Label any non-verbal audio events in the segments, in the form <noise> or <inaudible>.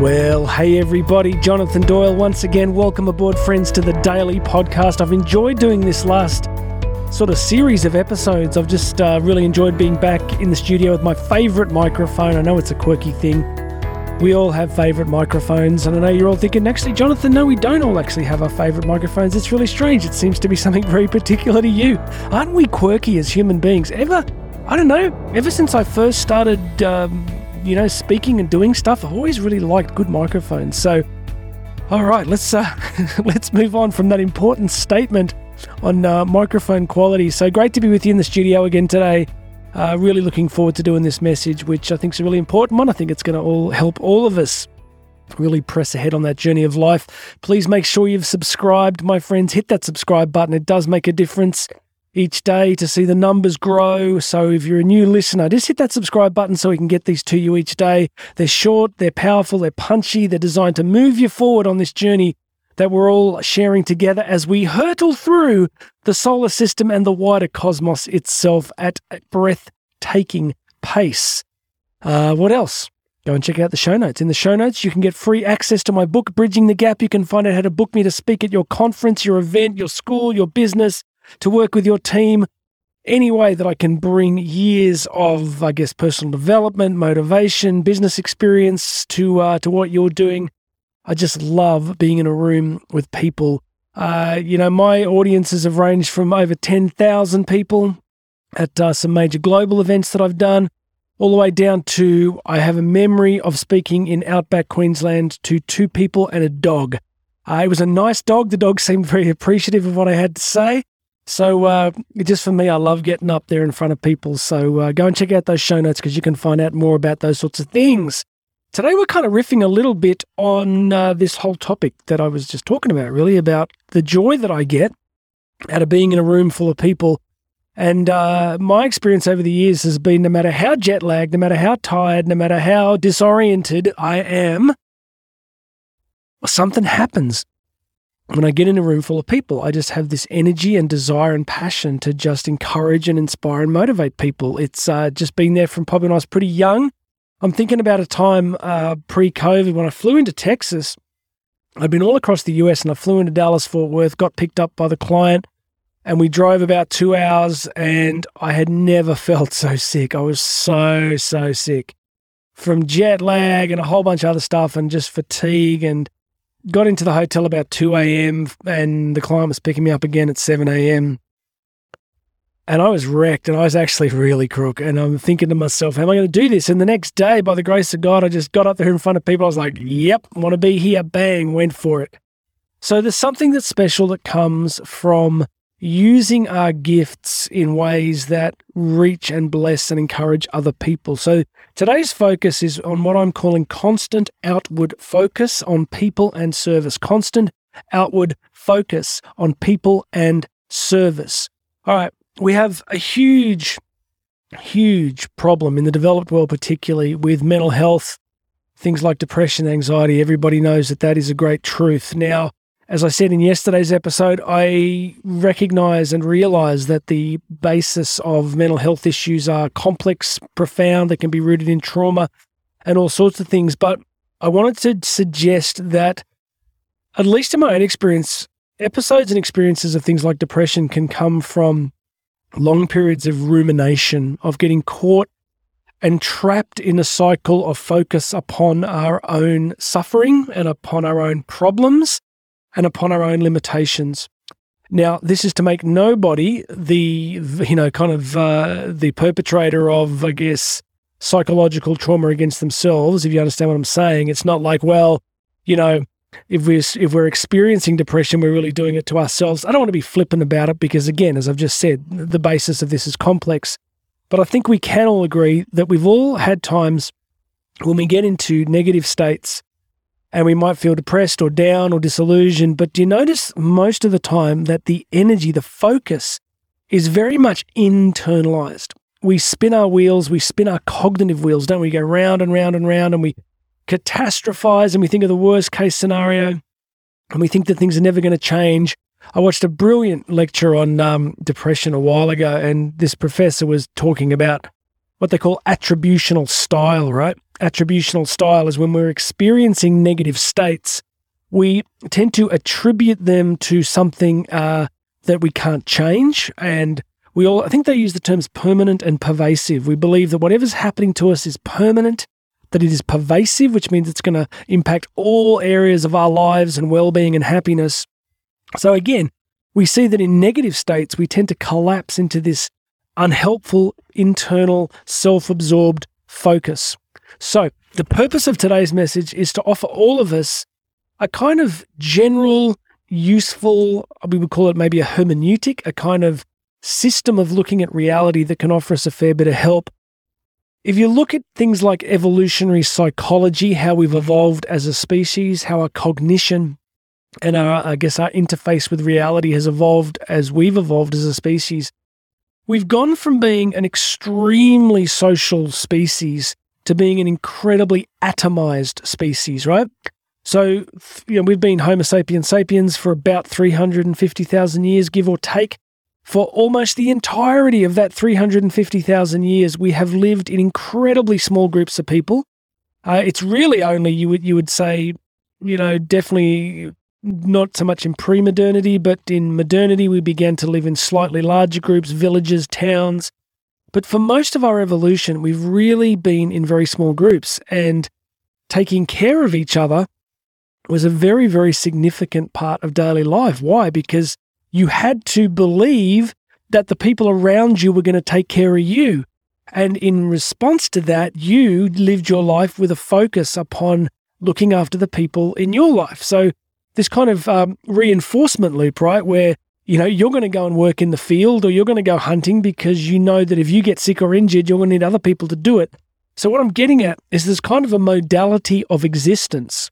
Well, hey everybody, Jonathan Doyle once again. Welcome aboard, friends, to the Daily Podcast. I've enjoyed doing this last sort of series of episodes. I've just uh, really enjoyed being back in the studio with my favorite microphone. I know it's a quirky thing. We all have favorite microphones, and I know you're all thinking, actually, Jonathan, no, we don't all actually have our favorite microphones. It's really strange. It seems to be something <laughs> very particular to you. Aren't we quirky as human beings? Ever? I don't know. Ever since I first started. Um, you know, speaking and doing stuff, I've always really liked good microphones. So, all right, let's uh, <laughs> let's move on from that important statement on uh, microphone quality. So great to be with you in the studio again today. Uh, really looking forward to doing this message, which I think is a really important one. I think it's going to all help all of us really press ahead on that journey of life. Please make sure you've subscribed, my friends. Hit that subscribe button. It does make a difference each day to see the numbers grow. So if you're a new listener, just hit that subscribe button so we can get these to you each day. They're short, they're powerful, they're punchy, they're designed to move you forward on this journey that we're all sharing together as we hurtle through the solar system and the wider cosmos itself at a breathtaking pace. Uh, what else? Go and check out the show notes. In the show notes, you can get free access to my book, Bridging the Gap. You can find out how to book me to speak at your conference, your event, your school, your business, to work with your team any way that I can bring years of, I guess, personal development, motivation, business experience to uh, to what you're doing. I just love being in a room with people. Uh, you know, my audiences have ranged from over ten thousand people at uh, some major global events that I've done, all the way down to I have a memory of speaking in outback Queensland to two people and a dog. Uh, it was a nice dog. The dog seemed very appreciative of what I had to say. So, uh, just for me, I love getting up there in front of people. So, uh, go and check out those show notes because you can find out more about those sorts of things. Today, we're kind of riffing a little bit on uh, this whole topic that I was just talking about, really, about the joy that I get out of being in a room full of people. And uh, my experience over the years has been no matter how jet lagged, no matter how tired, no matter how disoriented I am, something happens when I get in a room full of people, I just have this energy and desire and passion to just encourage and inspire and motivate people. It's uh, just been there from probably when I was pretty young. I'm thinking about a time uh, pre COVID when I flew into Texas. I'd been all across the US and I flew into Dallas, Fort Worth, got picked up by the client, and we drove about two hours. And I had never <laughs> felt so sick. I was so, so sick from jet lag and a whole bunch of other stuff and just fatigue and got into the hotel about 2 a.m. and the client was picking me up again at 7 a.m. And I was wrecked and I was actually really crook. And I'm thinking to myself, how am I going to do this? And the next day, by the grace of God, I just got up there in front of people. I was like, yep, want to be here. Bang, went for it. So there's something that's special that comes from using our gifts in ways that reach and bless and encourage other people. So today's focus is on what I'm calling constant outward focus on people and service. Constant outward focus on people and service. All right, we have a huge, huge problem in the developed world, particularly with mental health, things like depression, anxiety. Everybody knows that that is a great truth. Now, as I said in yesterday's episode, I recognize and realize that the basis of mental health issues are complex, profound, they can be rooted in trauma and all sorts of things. But I wanted to suggest that, at least in my own experience, episodes and experiences of things like depression can come from long periods of rumination, of getting caught and trapped in a cycle of focus upon our own suffering and upon our own problems and upon our own limitations. Now, this is to make nobody the, you know, kind of uh, the perpetrator of, I guess, psychological trauma against themselves. If you understand what I'm saying, it's not like, well, you know, if we're if we're experiencing depression, we're really doing it to ourselves. I don't want to be flippant about it because, again, as I've just said, the basis of this is complex. But I think we can all agree that we've all had times when we get into negative states and we might feel depressed or down or disillusioned. But do you notice most of the time that the energy, the focus is very much internalized? We spin our wheels, we spin our cognitive wheels, don't we? we go round and round and round and we catastrophize and we think of the worst case scenario and we think that things are never going to change. I watched a brilliant lecture on um, depression a while ago, and this professor was talking about what they call attributional style, right? Attributional style is when we're experiencing negative states, we tend to attribute them to something uh, that we can't change. And we all, I think they use the terms permanent and pervasive. We believe that whatever's happening to us is permanent, that it is pervasive, which means it's going to impact all areas of our lives and well being and happiness. So, again, we see that in negative states, we tend to collapse into this unhelpful, internal, self absorbed focus. So, the purpose of today's message is to offer all of us a kind of general, useful, we would call it maybe a hermeneutic, a kind of system of looking at reality that can offer us a fair bit of help. If you look at things like evolutionary psychology, how we've evolved as a species, how our cognition and our, I guess, our interface with reality has evolved as we've evolved as a species, we've gone from being an extremely social species to being an incredibly atomized species, right? So, you know, we've been Homo sapiens sapiens for about 350,000 years, give or take. For almost the entirety of that 350,000 years, we have lived in incredibly small groups of people. Uh, it's really only you would you would say, you know, definitely not so much in pre-modernity, but in modernity, we began to live in slightly larger groups, villages, towns. But for most of our evolution, we've really been in very small groups, and taking care of each other was a very, very significant part of daily life. Why? Because you had to believe that the people around you were going to take care of you. And in response to that, you lived your life with a focus upon looking after the people in your life. So, this kind of um, reinforcement loop, right? Where, you know, you're going to go and work in the field or you're going to go hunting because you know that if you get sick or injured, you're going to need other people to do it. So, what I'm getting at is there's kind of a modality of existence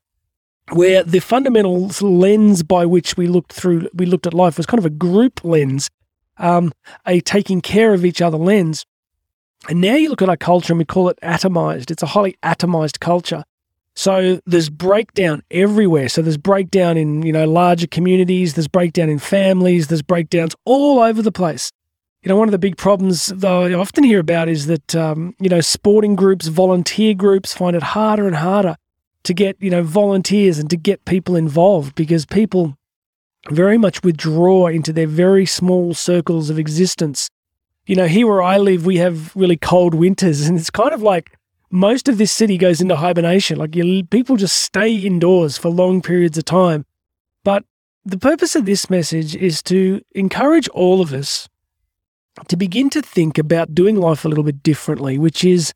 where the fundamental lens by which we looked through we looked at life was kind of a group lens, um, a taking care of each other lens. And now you look at our culture and we call it atomized. It's a highly atomized culture. So there's breakdown everywhere. So there's breakdown in, you know, larger communities, there's breakdown in families, there's breakdowns all over the place. You know, one of the big problems though I often hear about is that, um, you know, sporting groups, volunteer groups find it harder and harder to get, you know, volunteers and to get people involved because people very much withdraw into their very small circles of existence. You know, here where I live, we have really cold winters, <laughs> and it's kind of like most of this city goes into hibernation. Like you, people just stay indoors for long periods of time. But the purpose of this message is to encourage all of us to begin to think about doing life a little bit differently, which is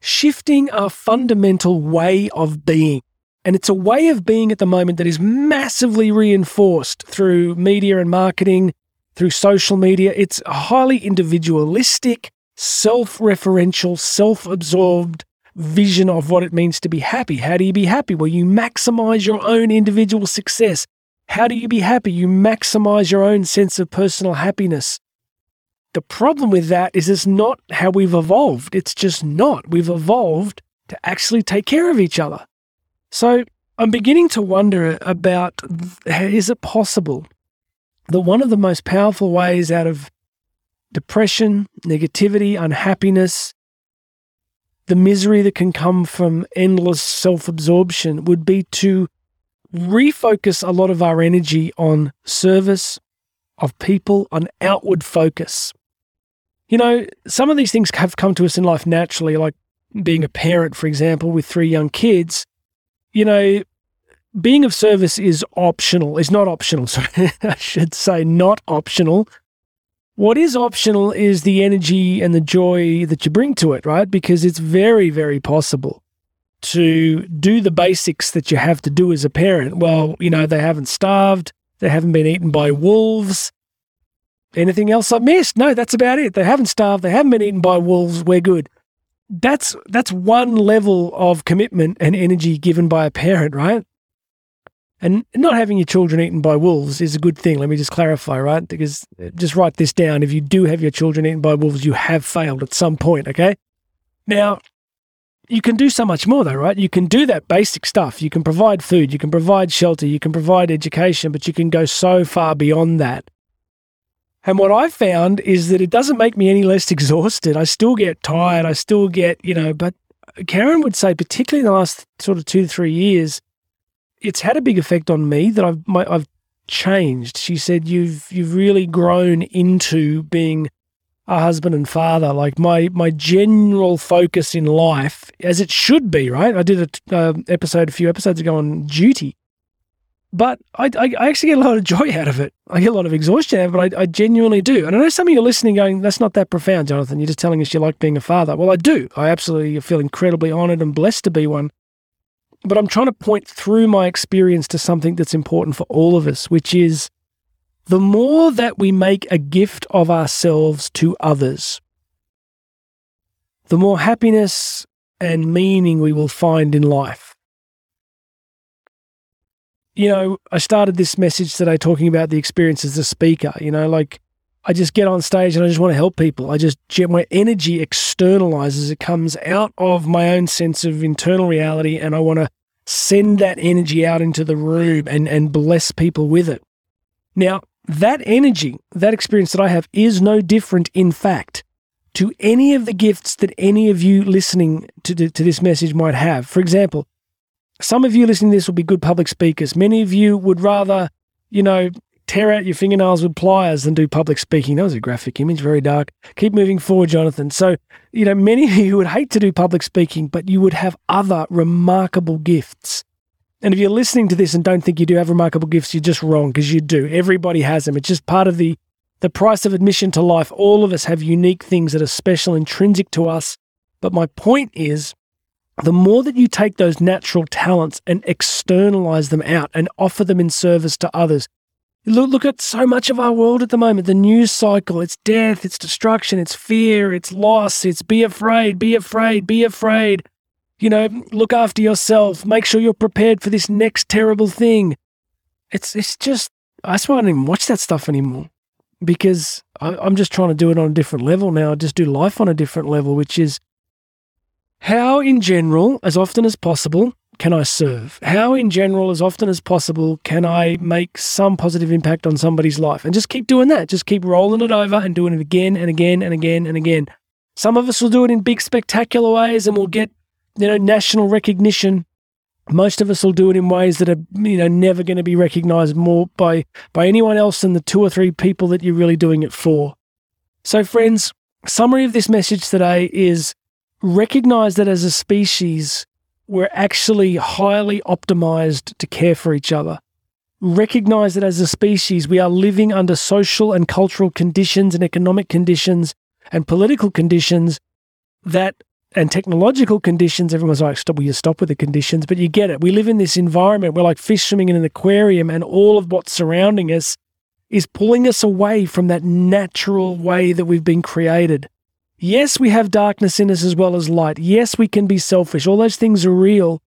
shifting our fundamental way of being. And it's a way of being at the moment that is massively reinforced through media and marketing, through social media. It's highly individualistic, self referential, self absorbed vision of what it means to be happy. How do you be happy? Well, you maximize your own individual success. How do you be happy? You maximize your own sense of personal happiness. The problem with that is it's not how we've evolved. It's just not. We've evolved to actually take care of each other. So I'm beginning to wonder about is it possible that one of the most powerful ways out of depression, negativity, unhappiness, the misery that can come from endless self absorption would be to refocus a lot of our energy on service of people, on outward focus. You know, some of these things have come to us in life naturally, like being a parent, for example, with three young kids. You know, being of service is optional, is not optional. <laughs> Sorry, I should say not optional. What is optional is the energy and the joy that you bring to it, right? Because it's very, very possible to do the basics that you have to do as a parent. Well, you know, they haven't starved, they haven't been eaten by wolves, Anything else I've missed? No, that's about it. They haven't starved. They haven't been eaten by wolves. We're good. That's that's one level of commitment and energy given by a parent, right? And not having your children eaten by wolves is a good thing. Let me just clarify, right? Because just write this down. If you do have your children eaten by wolves, you have failed at some point, okay? Now, you can do so much more though, right? You can do that basic stuff. You can provide food, you can provide shelter, you can provide education, but you can go so far beyond that. And what I found is that it doesn't make me any less <laughs> exhausted. I still get tired. I still get, you know, but Karen would say, particularly in the last sort of two to three years, it's had a big effect on me that I've my, I've changed. She said, "You've you've really grown into being a husband and father. Like my my general focus in life, as it should be, right? I did a uh, episode a few episodes ago on duty, but I, I, I actually get a lot of joy <laughs> out of it. I get a lot of exhaustion out of it, but I, I genuinely do. And I know some of you are listening, going, "That's not that profound, Jonathan. You're just telling us you like being a father." Well, I do. I absolutely feel incredibly honoured and blessed to be one. But I'm trying to point through my experience to something that's important for all of us, which is the more that we make a gift of ourselves to others, the more happiness and meaning we will find in life. You know, I started this message today talking about the experience as a speaker. You know, like I just get on stage and I just want to help people. I just, my energy externalizes, it comes out of my own sense of internal reality, and I want to send that energy out into the room and, and bless people with it. Now, that energy, that experience that I have is no different, in fact, to any of the gifts that any of you listening to, to, to this message might have. For example, some of you listening to this will be good public speakers. Many of you would rather, you know, tear out your fingernails with pliers than do public speaking. That was a graphic image, very dark. Keep moving forward, Jonathan. So, you know, many of you would hate to do public speaking, but you would have other remarkable gifts and if you're listening to this and don't think you do have remarkable gifts, you're just wrong because you do. Everybody has them. It's just part of the the price of admission to life. All of us have unique things that are special, intrinsic to us. But my point is, the more that you take those natural talents and externalize them out and offer them in service to others, look, look at so much of our world at the moment the news cycle it's death, it's destruction, it's fear, it's loss, it's be afraid, be afraid, be afraid you know, look after yourself, make sure you're prepared for this next terrible thing. It's it's just I swear I don't even watch that stuff anymore because I, I'm just trying to do it on a different level now. I just do life on a different level, which is how, in general, as often as possible, can I serve? How, in general, as often as possible, can I make some positive impact on somebody's life? And just keep doing that. Just keep rolling it over and doing it again and again and again and again. Some of us will do it in big, spectacular ways and we'll get you know, national recognition. Most of us will do it in ways that are, you know, never going to be recognized more by by anyone else than the two or three people that you're really doing it for. So, friends, summary of this message today is recognize that as a species, we're actually highly optimized to care for each other. Recognize that as a species, we are living under social and cultural conditions and economic conditions and political conditions that and technological conditions, everyone's like, stop, will you stop with the conditions? But you get it. We live in this environment. We're like fish swimming in an aquarium, and all of what's surrounding us is pulling us away from that natural way that we've been created. Yes, we have darkness in us as well as light. Yes, we can be selfish. All those things are real.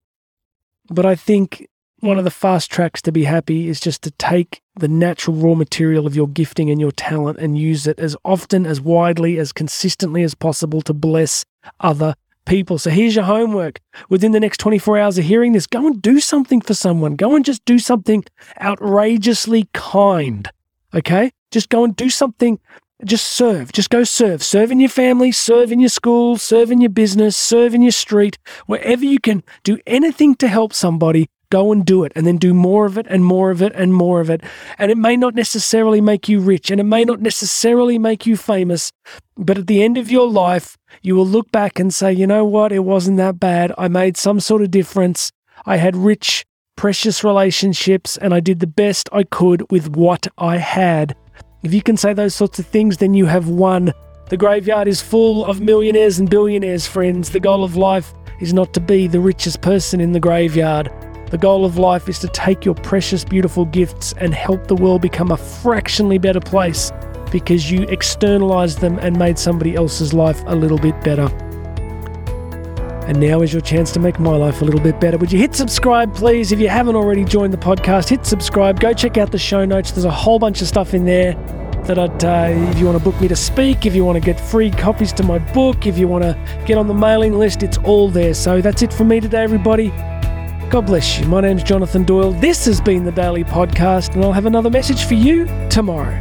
But I think one of the fast tracks to be happy is just to take the natural raw material of your gifting and your talent and use it as often, as widely, as consistently as possible to bless other people. So here's your homework. Within the next 24 hours of hearing this, go and do something for someone. Go and just do something outrageously kind. Okay? Just go and do something. Just serve. Just go serve. Serve in your family, serve in your school, serve in your business, serve in your street, wherever you can do anything to help somebody Go and do it and then do more of it and more of it and more of it. And it may not necessarily make you rich and it may not necessarily make you famous, but at the end of your life, you will look back and say, you know what? It wasn't that bad. I made some sort of difference. I had rich, precious relationships and I did the best I could with what I had. If you can say those sorts of things, then you have won. The graveyard is full of millionaires and billionaires, friends. The goal of life is not to be the richest person in the graveyard. The goal of life is to take your precious, beautiful gifts and help the world become a fractionally better place because you externalized them and made somebody else's life a little bit better. And now is your chance to make my life a little bit better. Would you hit subscribe, please? If you haven't already joined the podcast, hit subscribe. Go check out the show notes. There's a whole bunch of stuff in there that I'd, uh, if you want to book me to speak, if you want to get free copies to my book, if you want to get on the mailing list, it's all there. So that's it for me today, everybody. God bless you. My name's Jonathan Doyle. This has been the Daily Podcast, and I'll have another message for you tomorrow.